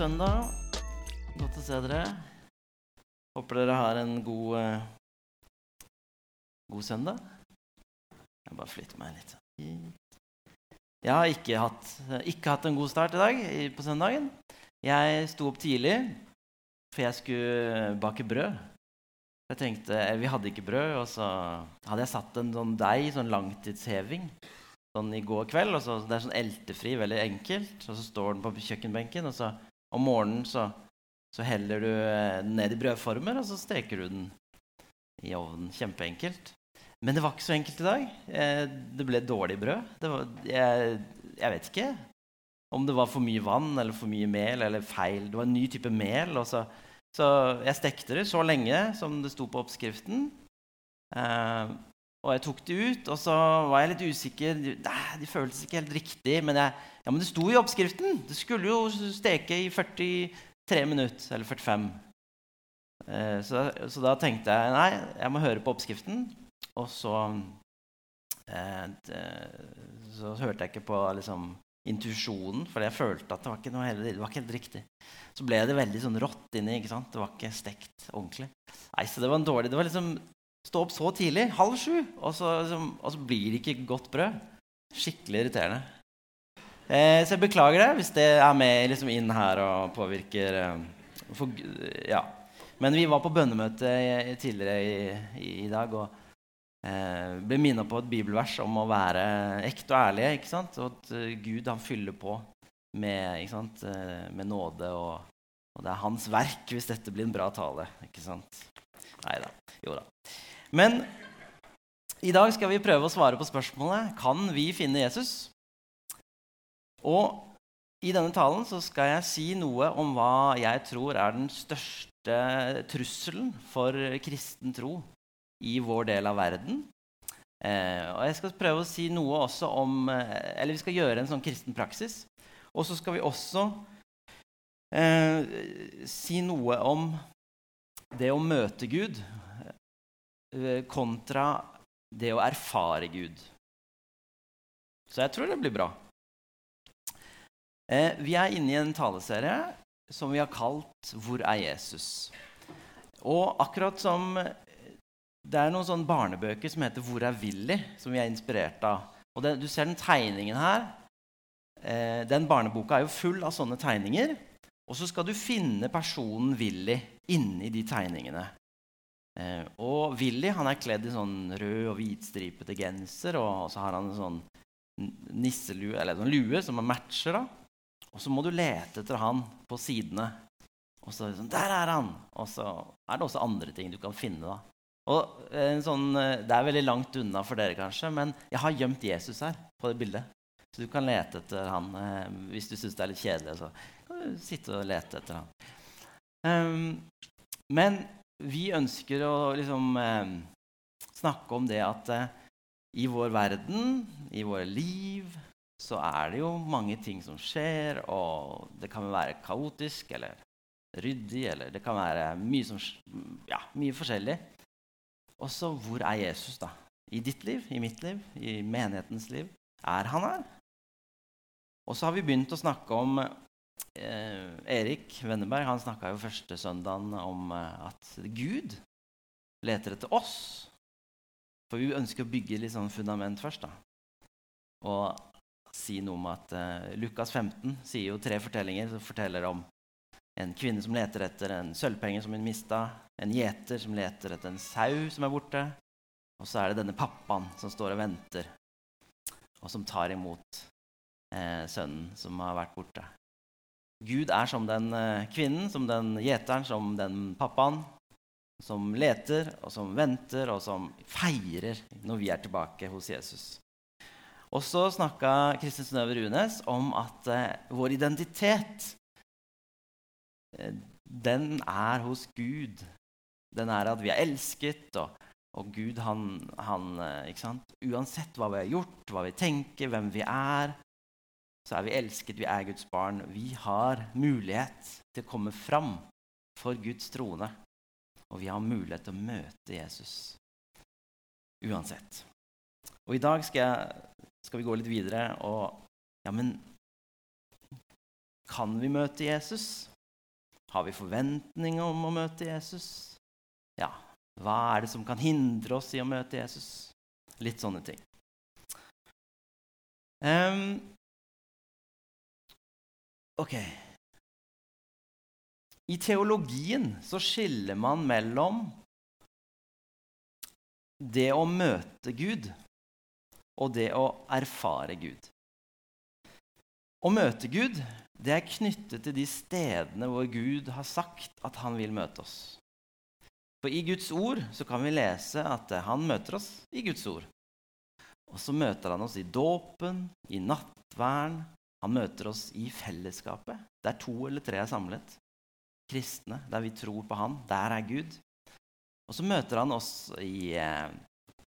søndag. Godt å se dere. Håper dere har en god, uh, god søndag. Jeg bare flytter meg litt. Jeg har ikke hatt, ikke hatt en god start i dag på søndagen. Jeg sto opp tidlig, for jeg skulle bake brød. Jeg tenkte, eh, Vi hadde ikke brød, og så hadde jeg satt en sånn deig, sånn langtidsheving, sånn i går kveld. Og så, det er sånn eltefri, veldig enkelt. Og så står den på kjøkkenbenken, og så om morgenen så, så heller du eh, den ned i brødformer, og så steker du den i ovnen. Kjempeenkelt. Men det var ikke så enkelt i dag. Eh, det ble dårlig brød. Var, jeg, jeg vet ikke om det var for mye vann eller for mye mel eller feil. Det var en ny type mel. Så, så jeg stekte det så lenge som det sto på oppskriften. Eh, og jeg tok det ut, og så var jeg litt usikker. Nei, de føltes ikke helt riktig. Men, jeg, ja, men det sto i oppskriften! Det skulle jo steke i 43 minutter. Eller 45. Eh, så, så da tenkte jeg nei, jeg må høre på oppskriften. Og så eh, det, Så hørte jeg ikke på liksom, intuisjonen, for jeg følte at det var ikke heller, det var ikke helt riktig. Så ble det veldig sånn rått inni. ikke sant? Det var ikke stekt ordentlig. Nei, så det var en dårlig, det var liksom Stå opp så tidlig, halv sju, og så, liksom, og så blir det ikke godt brød. Skikkelig irriterende. Eh, så jeg beklager det hvis det er med liksom, inn her og påvirker eh, for, ja. Men vi var på bønnemøte tidligere i, i, i dag og eh, ble minnet på et bibelvers om å være ekte og ærlige. ikke sant? Og at eh, Gud han fyller på med, ikke sant? Eh, med nåde, og, og det er hans verk hvis dette blir en bra tale. ikke sant? Nei da. Jo da. Men i dag skal vi prøve å svare på spørsmålet Kan vi finne Jesus. Og i denne talen så skal jeg si noe om hva jeg tror er den største trusselen for kristen tro i vår del av verden. Eh, og jeg skal prøve å si noe også om eh, Eller vi skal gjøre en sånn kristen praksis. Og så skal vi også eh, si noe om det å møte Gud kontra det å erfare Gud. Så jeg tror det blir bra. Eh, vi er inne i en taleserie som vi har kalt 'Hvor er Jesus?' Og akkurat som det er noen sånne barnebøker som heter 'Hvor er Willy?', som vi er inspirert av. Og det, Du ser den tegningen her. Eh, den barneboka er jo full av sånne tegninger. Og så skal du finne personen Willy inni de tegningene. Eh, og Willy han er kledd i sånn rød og hvitstripete genser, og så har han en sånn nisselue, eller en lue som matcher. da. Og så må du lete etter han på sidene. Og så er det sånn, Der er han! Og så er det også andre ting du kan finne. da. Og en sånn, eh, Det er veldig langt unna for dere, kanskje, men jeg har gjemt Jesus her på det bildet. Så du kan lete etter han eh, hvis du syns det er litt kjedelig. så kan du sitte og lete etter han. Um, men vi ønsker å liksom eh, snakke om det at eh, i vår verden, i våre liv, så er det jo mange ting som skjer, og det kan være kaotisk eller ryddig, eller det kan være mye, som, ja, mye forskjellig. Og så hvor er Jesus, da? I ditt liv, i mitt liv, i menighetens liv? Er han her? Og så har vi begynt å snakke om Erik Wenneberg han snakka jo første søndagen om eh, at Gud leter etter oss. For vi ønsker å bygge litt sånn fundament først. da. Og si noe om at eh, Lukas 15 sier jo tre fortellinger som forteller om en kvinne som leter etter en sølvpenge som hun mista, en gjeter som leter etter en sau som er borte, og så er det denne pappaen som står og venter, og som tar imot eh, sønnen som har vært borte. Gud er som den eh, kvinnen, som den gjeteren, som den pappaen, som leter, og som venter, og som feirer når vi er tilbake hos Jesus. Og så snakka Kristin Synnøve Runes om at eh, vår identitet eh, den er hos Gud. Den er at vi er elsket, og, og Gud han, han eh? Uansett hva vi har gjort, hva vi tenker, hvem vi er, så er vi elsket, vi er Guds barn. Vi har mulighet til å komme fram for Guds trone. Og vi har mulighet til å møte Jesus uansett. Og i dag skal, jeg, skal vi gå litt videre og Ja, men Kan vi møte Jesus? Har vi forventninger om å møte Jesus? Ja, hva er det som kan hindre oss i å møte Jesus? Litt sånne ting. Um, ok I teologien så skiller man mellom det å møte Gud og det å erfare Gud. Å møte Gud det er knyttet til de stedene hvor Gud har sagt at han vil møte oss. For i Guds ord så kan vi lese at han møter oss i Guds ord. Og så møter han oss i dåpen, i nattverden. Han møter oss i fellesskapet, der to eller tre er samlet. Kristne, der vi tror på han. Der er Gud. Og så møter han oss i eh,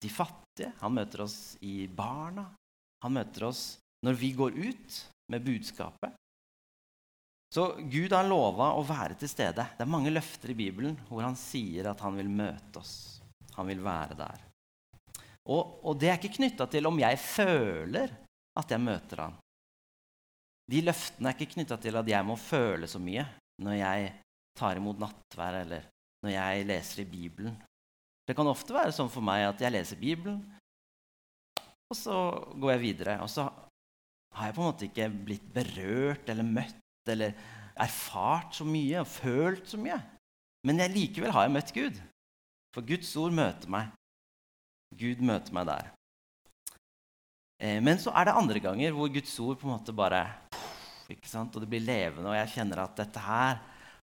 de fattige. Han møter oss i barna. Han møter oss når vi går ut med budskapet. Så Gud har lova å være til stede. Det er mange løfter i Bibelen hvor han sier at han vil møte oss. Han vil være der. Og, og det er ikke knytta til om jeg føler at jeg møter han. De løftene er ikke knytta til at jeg må føle så mye når jeg tar imot nattvær eller når jeg leser i Bibelen. Det kan ofte være sånn for meg at jeg leser Bibelen, og så går jeg videre. Og så har jeg på en måte ikke blitt berørt eller møtt eller erfart så mye og følt så mye. Men jeg, likevel har jeg møtt Gud. For Guds ord møter meg. Gud møter meg der. Eh, men så er det andre ganger hvor Guds ord på en måte bare ikke sant? Og det blir levende, og jeg kjenner at dette her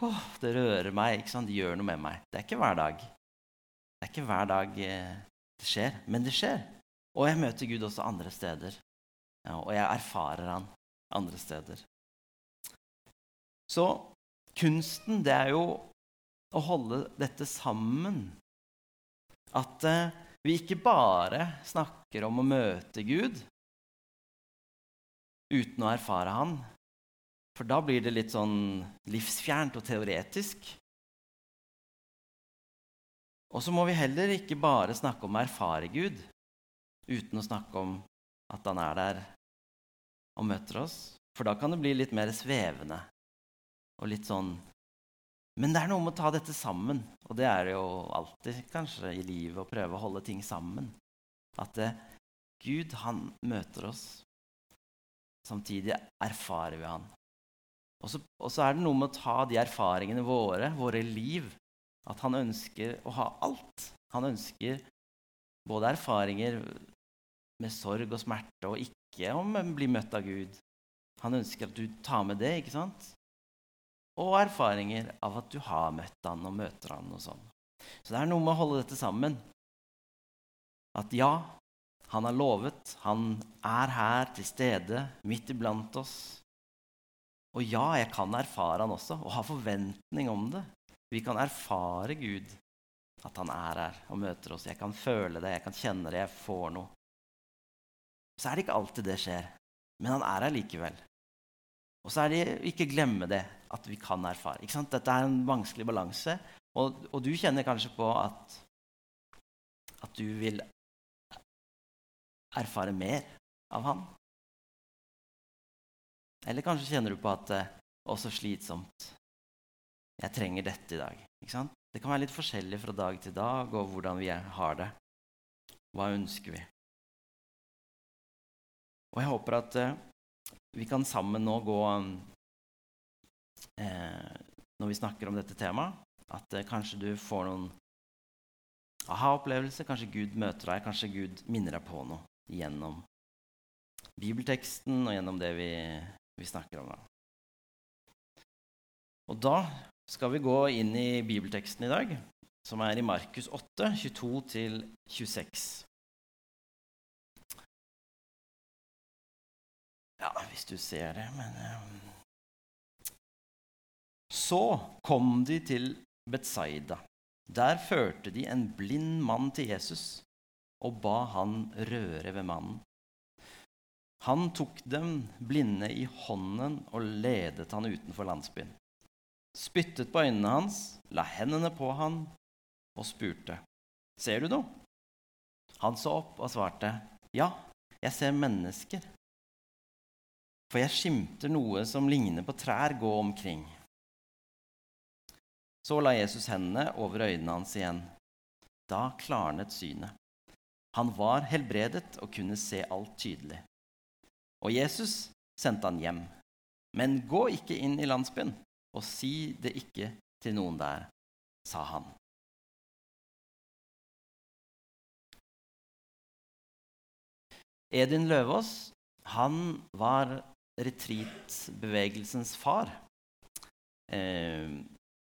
åh, det rører meg. ikke sant? Det gjør noe med meg. Det er ikke hver dag. Det er ikke hver dag eh, det skjer, men det skjer. Og jeg møter Gud også andre steder. Ja, og jeg erfarer han andre steder. Så kunsten, det er jo å holde dette sammen. At eh, vi ikke bare snakker om å møte Gud uten å erfare Han. For da blir det litt sånn livsfjernt og teoretisk. Og så må vi heller ikke bare snakke om å erfare Gud uten å snakke om at han er der og møter oss. For da kan det bli litt mer svevende og litt sånn Men det er noe med å ta dette sammen. Og det er det jo alltid kanskje i livet å prøve å holde ting sammen. At eh, Gud, han møter oss. Samtidig erfarer vi han. Og så er det noe med å ta de erfaringene våre, våre liv, at han ønsker å ha alt. Han ønsker både erfaringer med sorg og smerte og ikke om å bli møtt av Gud. Han ønsker at du tar med det. ikke sant? Og erfaringer av at du har møtt han og møter han og sånn. Så det er noe med å holde dette sammen. At ja, han har lovet. Han er her til stede, midt iblant oss. Og ja, jeg kan erfare han også, og ha forventning om det. Vi kan erfare Gud, at han er her og møter oss. Jeg kan føle det, jeg kan kjenne det, jeg får noe. Så er det ikke alltid det skjer, men han er her likevel. Og så er det ikke glemme det, at vi kan erfare. Dette er en vanskelig balanse. Og, og, du kjenner kanskje på at, at du vil erfare mer av han. Eller kanskje kjenner du på at det også slitsomt. Jeg trenger dette i dag. Det kan være litt forskjellig fra dag til dag og hvordan vi har det. Hva ønsker vi? Og jeg håper at eh, vi kan sammen nå gå eh, Når vi snakker om dette temaet, at eh, kanskje du får noen aha-opplevelser. Kanskje Gud møter deg, kanskje Gud minner deg på noe gjennom bibelteksten og gjennom det vi, vi snakker om. Da. Og da skal vi gå inn i bibelteksten i dag, som er i Markus 8, 22-26. Ja, hvis du ser det, men um... Så kom de til Betsaida. Der førte de en blind mann til Jesus og ba han røre ved mannen. Han tok dem blinde i hånden og ledet han utenfor landsbyen. Spyttet på øynene hans, la hendene på han og spurte, 'Ser du noe?' Han så opp og svarte, 'Ja, jeg ser mennesker.' For jeg skimter noe som ligner på trær, gå omkring. Så la Jesus hendene over øynene hans igjen. Da klarnet synet. Han var helbredet og kunne se alt tydelig. Og Jesus sendte han hjem. Men gå ikke inn i landsbyen, og si det ikke til noen der, sa han. Edin Løvaas han var retreat-bevegelsens far. Eh,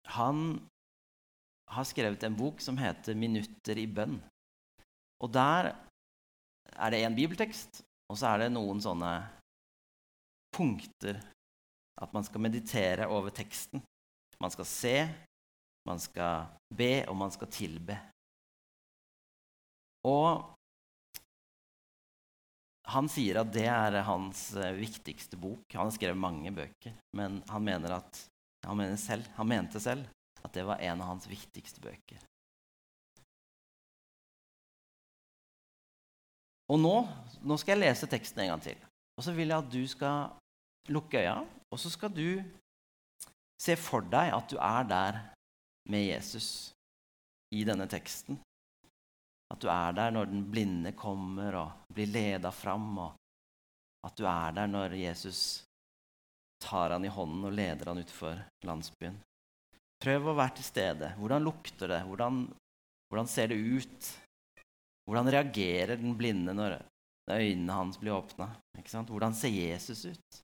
han har skrevet en bok som heter 'Minutter i bønn'. Og der er det en bibeltekst, og så er det noen sånne punkter at man skal meditere over teksten. Man skal se, man skal be, og man skal tilbe. Og han sier at det er hans eh, viktigste bok. Han har skrevet mange bøker, men han, mener at, han, mener selv, han mente selv at det var en av hans viktigste bøker. Og nå, nå skal jeg lese teksten en gang til. Og så vil jeg at du skal lukke øya, og så skal du se for deg at du er der med Jesus i denne teksten. At du er der når den blinde kommer og blir leda fram, og at du er der når Jesus tar han i hånden og leder han utfor landsbyen. Prøv å være til stede. Hvordan lukter det? Hvordan, hvordan ser det ut? Hvordan reagerer den blinde når øynene hans blir åpna? Hvordan ser Jesus ut?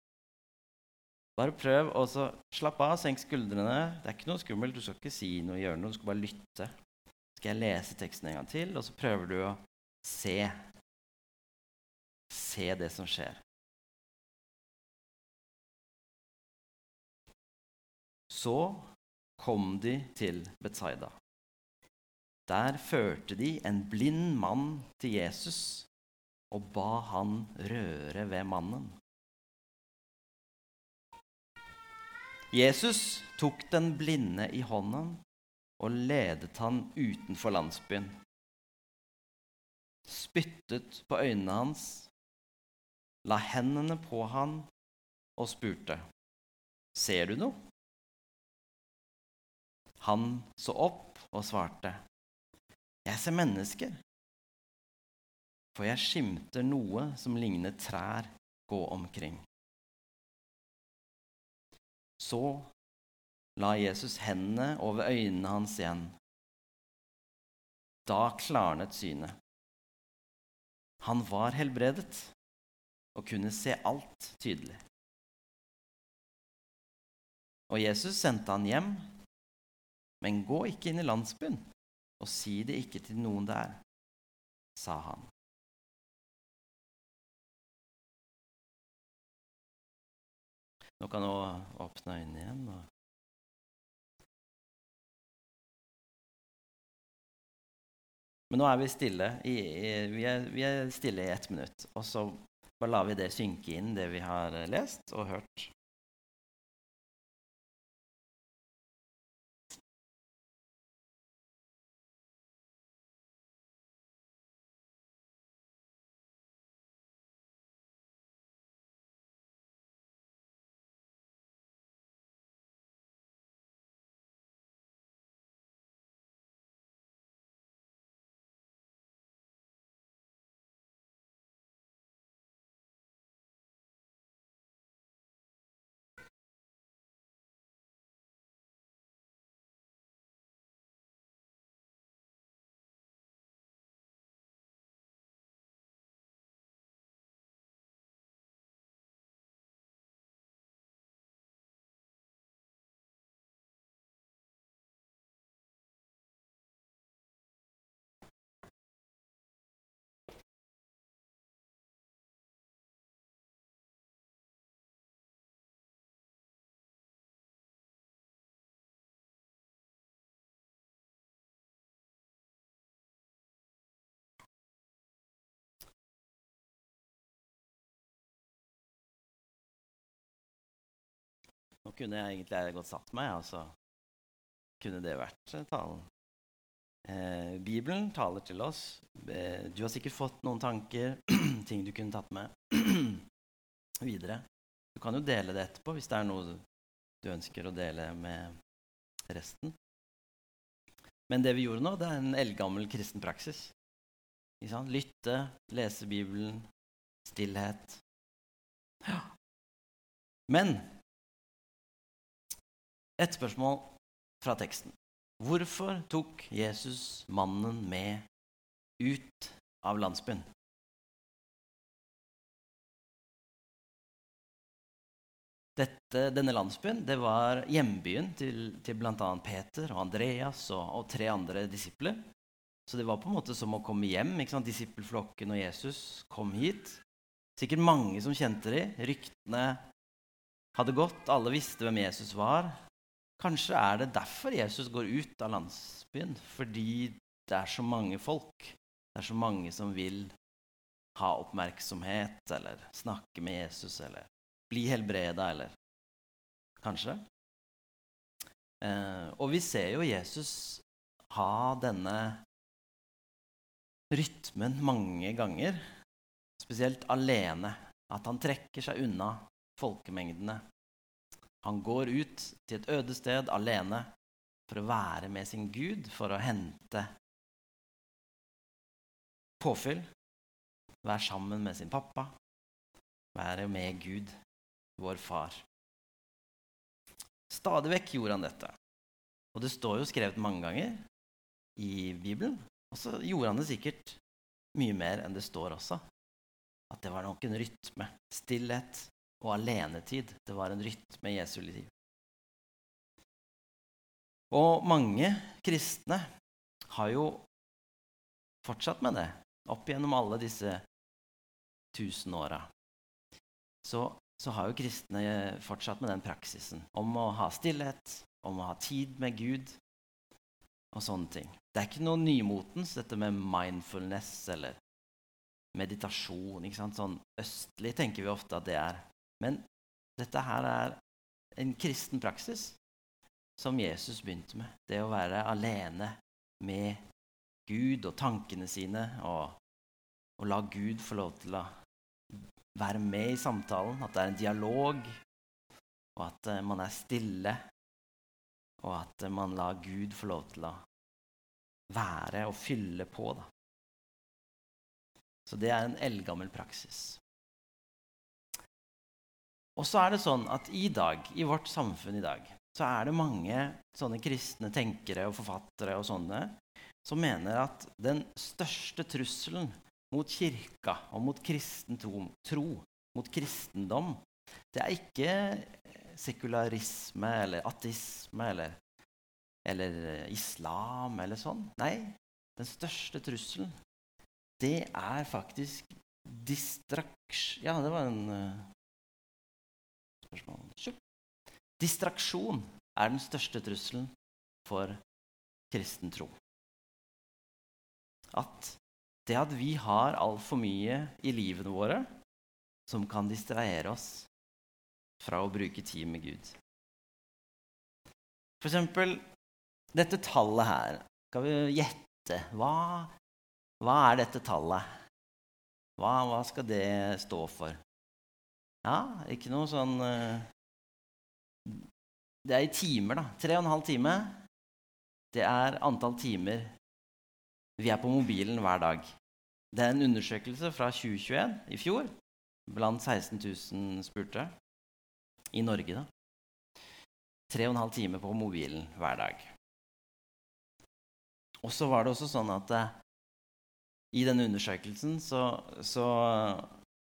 Bare prøv å slappe av, senk skuldrene. Det er ikke noe skummelt. Du skal ikke si noe, gjøre noe. Du skal bare lytte skal jeg lese teksten en gang til, og så prøver du å se Se det som skjer. Så kom de til Betsaida. Der førte de en blind mann til Jesus og ba han røre ved mannen. Jesus tok den blinde i hånden og ledet han utenfor landsbyen. Spyttet på øynene hans, la hendene på han og spurte, Ser du noe? Han så opp og svarte, Jeg ser mennesker, for jeg skimter noe som ligner trær gå omkring. Så la Jesus hendene over øynene hans igjen. Da klarnet synet. Han var helbredet og kunne se alt tydelig. Og Jesus sendte han hjem, men gå ikke inn i landsbyen og si det ikke til noen der, sa han. Nå kan du åpne øynene igjen. Men nå er vi stille i, vi er, vi er stille i ett minutt. Og så bare lar vi det synke inn, det vi har lest og hørt. Nå kunne jeg egentlig godt satt meg, og så kunne det vært eh, talen. Eh, Bibelen taler til oss. Eh, du har sikkert fått noen tanker, ting du kunne tatt med videre. Du kan jo dele det etterpå hvis det er noe du ønsker å dele med resten. Men det vi gjorde nå, det er en eldgammel kristen praksis. Lytte, lese Bibelen, stillhet. Ja. Men et spørsmål fra teksten. Hvorfor tok Jesus mannen med ut av landsbyen? Dette, denne landsbyen det var hjembyen til, til bl.a. Peter og Andreas og, og, tre andre disipler. Så det var på en måte som å komme hjem. Disippelflokken og Jesus kom hit. Sikkert mange som kjente dem. Ryktene hadde gått. Alle visste hvem Jesus var. Kanskje er det derfor Jesus går ut av landsbyen. Fordi det er så mange folk. Det er så mange som vil ha oppmerksomhet eller snakke med Jesus eller bli helbreda, eller kanskje. Eh, og vi ser jo Jesus ha denne rytmen mange ganger, spesielt alene. At han trekker seg unna folkemengdene. Han går ut til et øde sted alene for å være med sin Gud, for å hente påfyll. Være sammen med sin pappa. Være med Gud vår far. Stadig vekk gjorde han dette. Og det står jo skrevet mange ganger i Bibelen. Og så gjorde han det sikkert mye mer enn det står også. At det var nok en rytme. Stillhet og alenetid. Det var en rytme i Jesu liv. Og mange kristne har jo fortsatt med det opp gjennom alle disse tusen åra. Så så har jo kristne fortsatt med den praksisen om å ha stillhet, om å ha tid med Gud og sånne ting. Det er ikke noe nymotens, dette med mindfulness eller meditasjon. ikke? Sånn østlig tenker vi ofte at det er. Men dette her er en kristen praksis som Jesus begynte med. Det å være alene med Gud og tankene sine og, og la Gud få lov til å være med i samtalen, at det er en dialog, og at uh, man er stille, og at uh, man lar Gud få lov til å være og fylle på. Da. Så det er en eldgammel praksis. Og så er det sånn at i dag, i vårt samfunn i dag, så er det mange sånne kristne tenkere og forfattere og sånne som mener at den største trusselen mot kirka og mot kristen tro, mot kristendom, det er ikke sekularisme eller ateisme eller, eller islam eller sånn. Nei, den største trusselen, det er faktisk distraksjon Ja, det var en uh, spørsmål. Distraksjon er den største trusselen for kristen tro. At det at vi har altfor mye i livene våre som kan distrahere oss fra å bruke tid med Gud. For eksempel dette tallet her. Skal vi gjette? Hva, hva er dette tallet? Hva, hva, skal det stå for? Ja, ikke noe sånn uh, Det er i timer, da. Tre og en halv time. Det er antall timer vi er på mobilen hver dag. Det er en undersøkelse fra 2021, i fjor, blant 16 000 spurte i Norge. da. Tre og en halv time på mobilen hver dag. Og så var det også sånn at eh, i denne undersøkelsen så, så,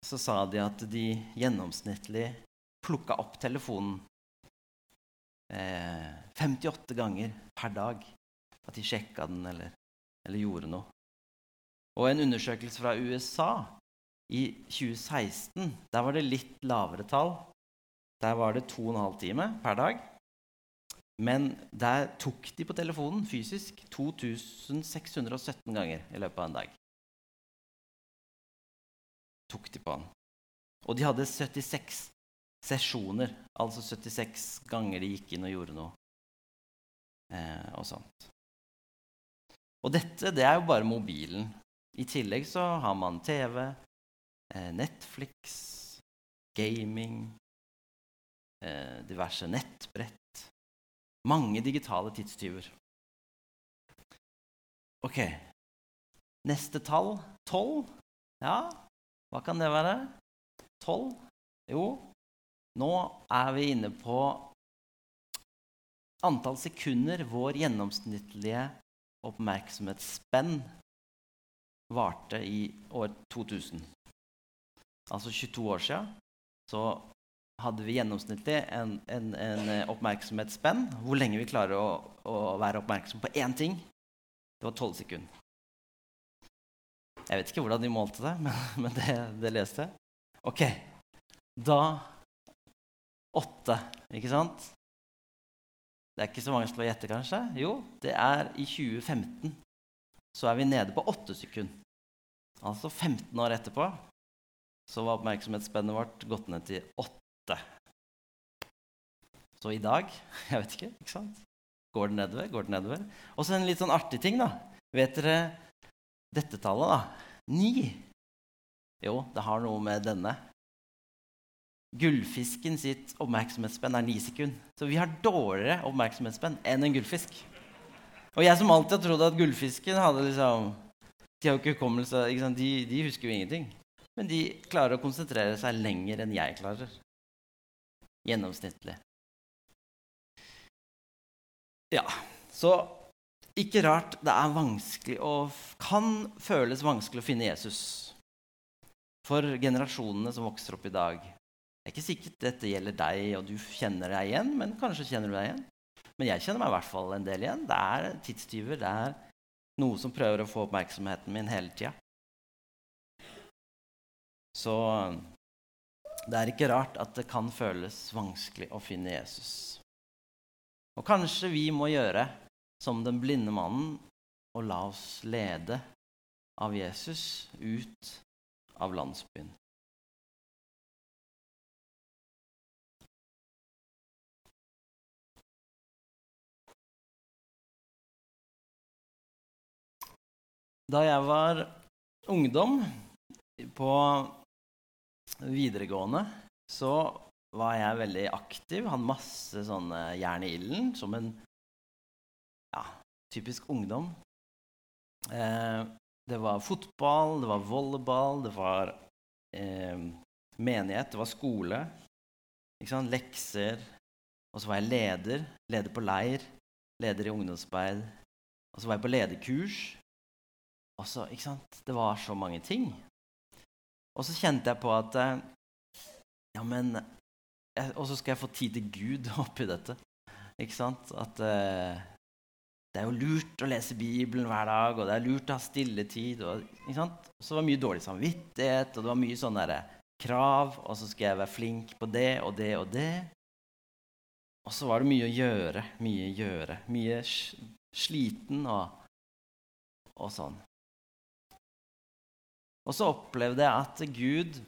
så, sa de at de gjennomsnittlig plukka opp telefonen eh, 58 ganger per dag. At de sjekka den eller, eller gjorde noe. Og en undersøkelse fra USA i 2016, der var det litt lavere tall. Der var det 2 12 timer per dag. Men der tok de på telefonen fysisk 2617 ganger i løpet av en dag. Tok de på han. Og de hadde 76 sesjoner, altså 76 ganger de gikk inn og gjorde noe. Eh, og sånt. Og dette det er jo bare mobilen. I tillegg så har man TV, eh, Netflix, gaming, eh, diverse nettbrett. Mange digitale tidstyver. Ok. Neste tall tolv. Ja, hva kan det være? Tolv? Jo, nå er vi inne på antall sekunder vår gjennomsnittlige oppmerksomhetsspenn varte i år 2000. Altså 22 år siden så hadde vi gjennomsnittlig en, en, en oppmerksomhetsspenn. Hvor lenge vi klarer å, å være oppmerksom på én ting. Det var 12 sekunder. Jeg vet ikke hvordan de målte det, men, men det, det, leste jeg. Ok, da åtte, ikke sant? Det er ikke så mange som har gjette, kanskje? Jo, det er i 2015. Så er vi nede på åtte sekunder. Altså 15 år etterpå så var oppmerksomhetsspennet vårt gått ned til åtte. Så i dag Jeg vet ikke. ikke sant? Går det nedover? Går det nedover? Og så en litt sånn artig ting, da. Vet dere dette tallet, da? Ni. Jo, det har noe med denne. Gullfisken sitt oppmerksomhetsspenn er ni sekunder. Så vi har dårligere oppmerksomhetsspenn enn en gullfisk. Og jeg som alltid har trodd at gullfisken hadde liksom De har jo ikke hukommelse. De, de husker jo ingenting. Men de klarer å konsentrere seg lenger enn jeg klarer. Gjennomsnittlig. Ja, så ikke rart det er vanskelig og kan føles vanskelig å finne Jesus for generasjonene som vokser opp i dag. Det er ikke sikkert dette gjelder deg, og du kjenner deg igjen, men kanskje kjenner du deg igjen. Men jeg kjenner meg i hvert fall en del igjen. Det er tidstyver. Det er noe som prøver å få oppmerksomheten min hele tida. Så det er ikke rart at det kan føles vanskelig å finne Jesus. Og kanskje vi må gjøre som den blinde mannen og la oss lede av Jesus ut av landsbyen. Da jeg var ungdom på videregående, så var jeg veldig aktiv. Hadde masse sånne jern i ilden som en ja, typisk ungdom. Eh, det var fotball, det var volleyball, det var eh, menighet, det var skole. Lekser. Og så var jeg leder. Leder på leir. Leder i ungdomsspeil. Og så var jeg på lederkurs. Og så, ikke sant? Det var så mange ting. Og så kjente jeg på at eh, Ja, men og så skal jeg få tid til Gud oppi dette. Ikke sant? At uh, det er jo lurt å lese Bibelen hver dag, og det er lurt å ha stilletid. Og? Så det mye dårlig samvittighet, og det var mye sånne der, krav. Og så skal jeg være flink på det og det og det. Og så var det mye å gjøre. Mye å gjøre. Mye sliten og, og sånn. Og så opplevde jeg at Gud,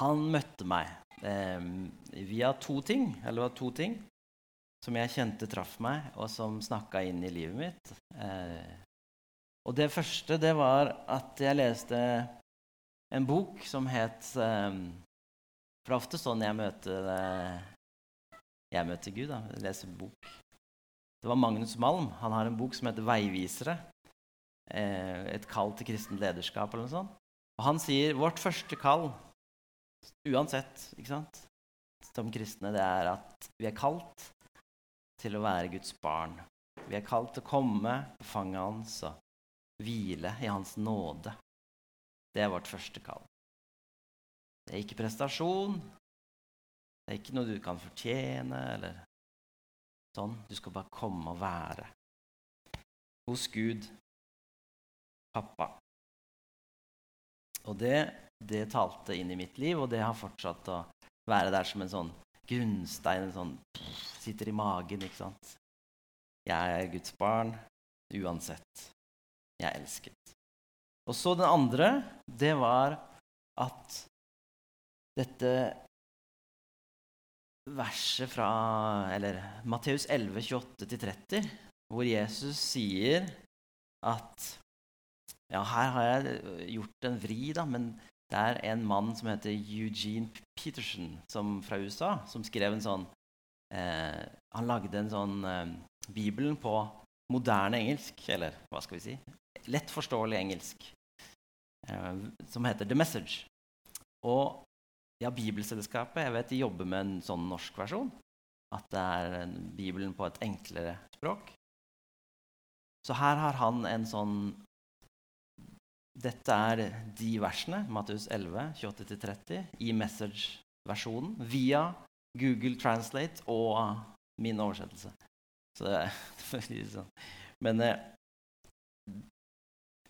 han møtte meg eh, via to ting, eller to ting, som jeg kjente traff meg, og som snakka inn i livet mitt. Eh, og det første, det var at jeg leste en bok som het eh, For det er ofte sånn jeg møter eh, Jeg møter Gud, da. Jeg leser bok. Det var Magnus Malm. Han har en bok som heter 'Veivisere'. Eh, et kall til kristent lederskap eller noe sånt. Og han sier vårt første kall uansett, ikke sant, som kristne, det er at vi er kalt til å være Guds barn. Vi er kalt til å komme på fanget hans og hvile i hans nåde. Det er vårt første kall. Det er ikke prestasjon. Det er ikke noe du kan fortjene eller sånn. Du skal bare komme og være hos Gud, pappa. Og det det talte inn i mitt liv, og det har fortsatt å være der som en sånn grunnstein. En sånn Sitter i magen, ikke sant. Jeg er Guds barn uansett. Jeg er elsket. Og så den andre, det var at dette verset fra Eller Matteus 11, 28-30, hvor Jesus sier at Ja, her har jeg gjort en vri, da, men Det er en mann som heter Eugene Peterson som, fra USA, som skrev en sånn eh, Han lagde en sånn eh, Bibelen på moderne engelsk, eller hva skal vi si? Lett forståelig engelsk, eh, som heter The Message. Og ja, Bibelselskapet jeg vet de jobber med en sånn norsk versjon. At det er Bibelen på et enklere språk. Så her har han en sånn Dette er de versene, Matteus 11, 28-30, i message-versjonen via Google Translate og min oversettelse. Så det, sånn. Men eh,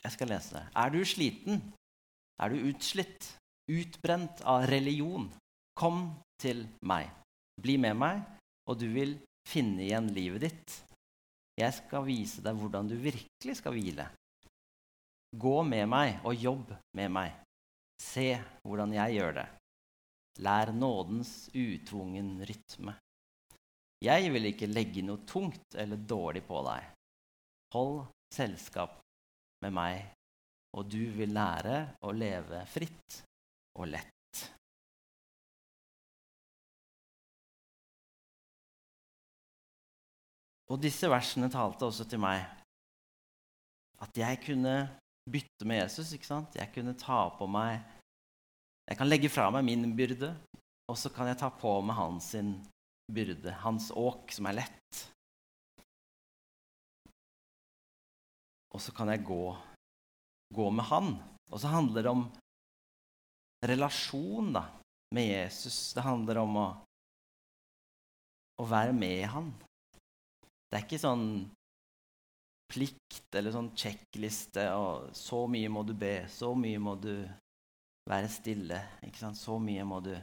jeg skal lese det. Er du sliten? Er du utslitt? Utbrent av religion? Kom til meg. Bli med meg, og du vil finne igjen livet ditt. Jeg skal vise deg hvordan du virkelig skal hvile. Gå med meg og jobb med meg. Se hvordan jeg gjør det. Lær nådens utvungen rytme. Jeg vil ikke legge noe tungt eller dårlig på deg. Hold selskap med meg, og du vil lære å leve fritt og lett. Og disse versene talte også til meg at jeg kunne bytte med Jesus. ikke sant? Jeg kunne ta på meg Jeg kan legge fra meg min byrde, og så kan jeg ta på meg hans byrde, hans åk, som er lett. Og så kan jeg gå, gå med han. Og så handler det om relasjon da, med Jesus. Det handler om å, å være med han. Det er ikke sånn plikt eller sånn sjekkliste og 'Så mye må du be. Så mye må du være stille.' Ikke sant? Så mye må du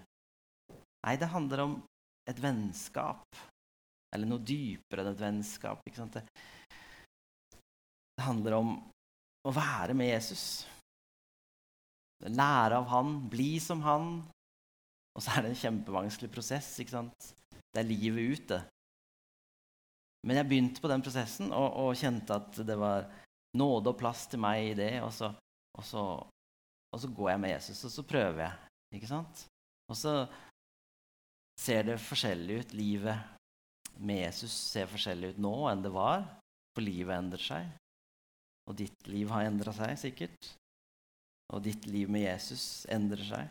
Nei, det handler om et vennskap. Eller noe dypere enn et vennskap. Ikke sant? Det, det handler om å være med Jesus. Lære av han, bli som han. Og så er det en kjempevanskelig prosess. ikke sant? Det er livet ut, det. Men jeg begynte på den prosessen og, og, kjente at det var nåde og plass til meg i det. Og så, og så, og så går jeg med Jesus, og så prøver jeg. Ikke sant? Og så ser det forskjellig ut. Livet med Jesus ser forskjellig ut nå enn det var. For livet endrer seg. Og ditt liv har endra seg sikkert. Og ditt liv med Jesus endrer seg.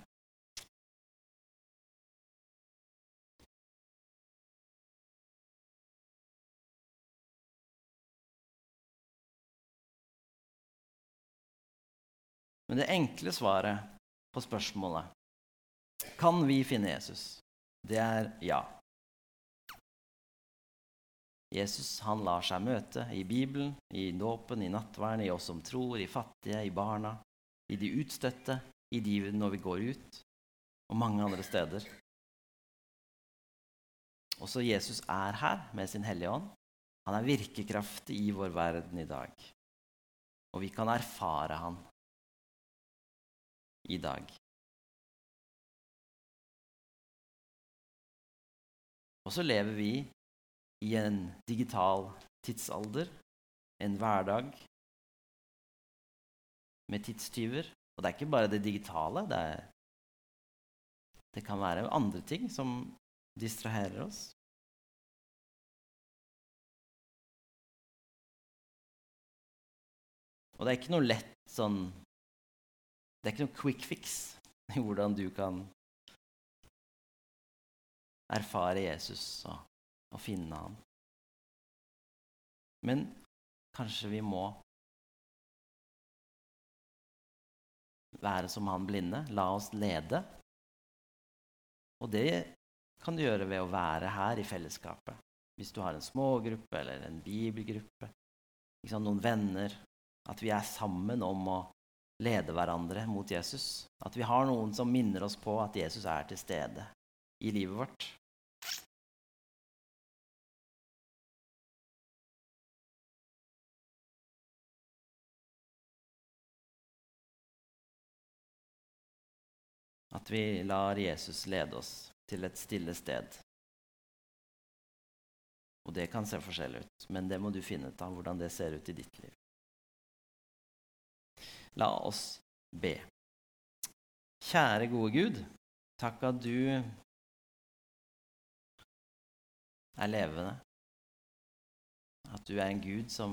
Men det enkle svaret på spørsmålet kan vi finne Jesus, det er ja. Jesus han lar seg møte i Bibelen, i dåpen, i nattverden, i oss som tror, i fattige, i barna, i de utstøtte, i de når vi går ut, og mange andre steder. Også Jesus er her med sin Hellige Ånd. Han er virkekraftig i vår verden i dag. Og vi kan erfare han i dag. Og så lever vi i en digital tidsalder, en hverdag med tidstyver. Og det er ikke bare det digitale. Det, er, det kan være andre ting som distraherer oss. Og det er ikke noe lett sånn det er ikke noe quick fix i hvordan du kan erfare Jesus og, og finne ham. Men kanskje vi må være som han blinde. La oss lede. Og det kan du gjøre ved å være her i fellesskapet. Hvis du har en smågruppe eller en bibelgruppe, noen venner. At vi er sammen om å lede hverandre mot Jesus. At vi har noen som minner oss på at Jesus er til stede i livet vårt. At vi lar Jesus lede oss til et stille sted. Og det kan se forskjellig ut, men det må du finne ut av hvordan det ser ut i ditt liv. La oss be. Kjære, gode Gud, takk at du er levende. At du er en Gud som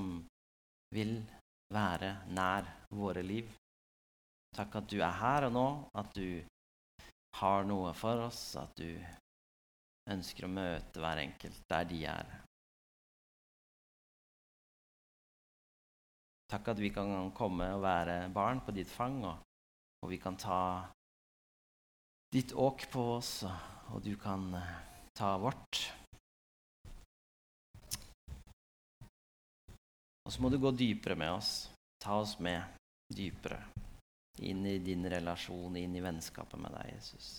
vil være nær våre liv. Takk at du er her og nå, at du har noe for oss, at du ønsker å møte hver enkelt der de er. Takk at vi kan komme og være barn på ditt fang, og, og vi kan ta ditt åk på oss, og du kan eh, ta vårt. Og så må du gå dypere med oss. Ta oss med dypere inn i din relasjon, inn i vennskapet med deg, Jesus.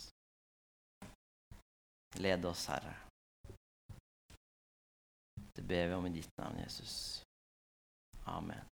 Led oss, Herre. Det ber vi om i ditt navn, Jesus. Amen.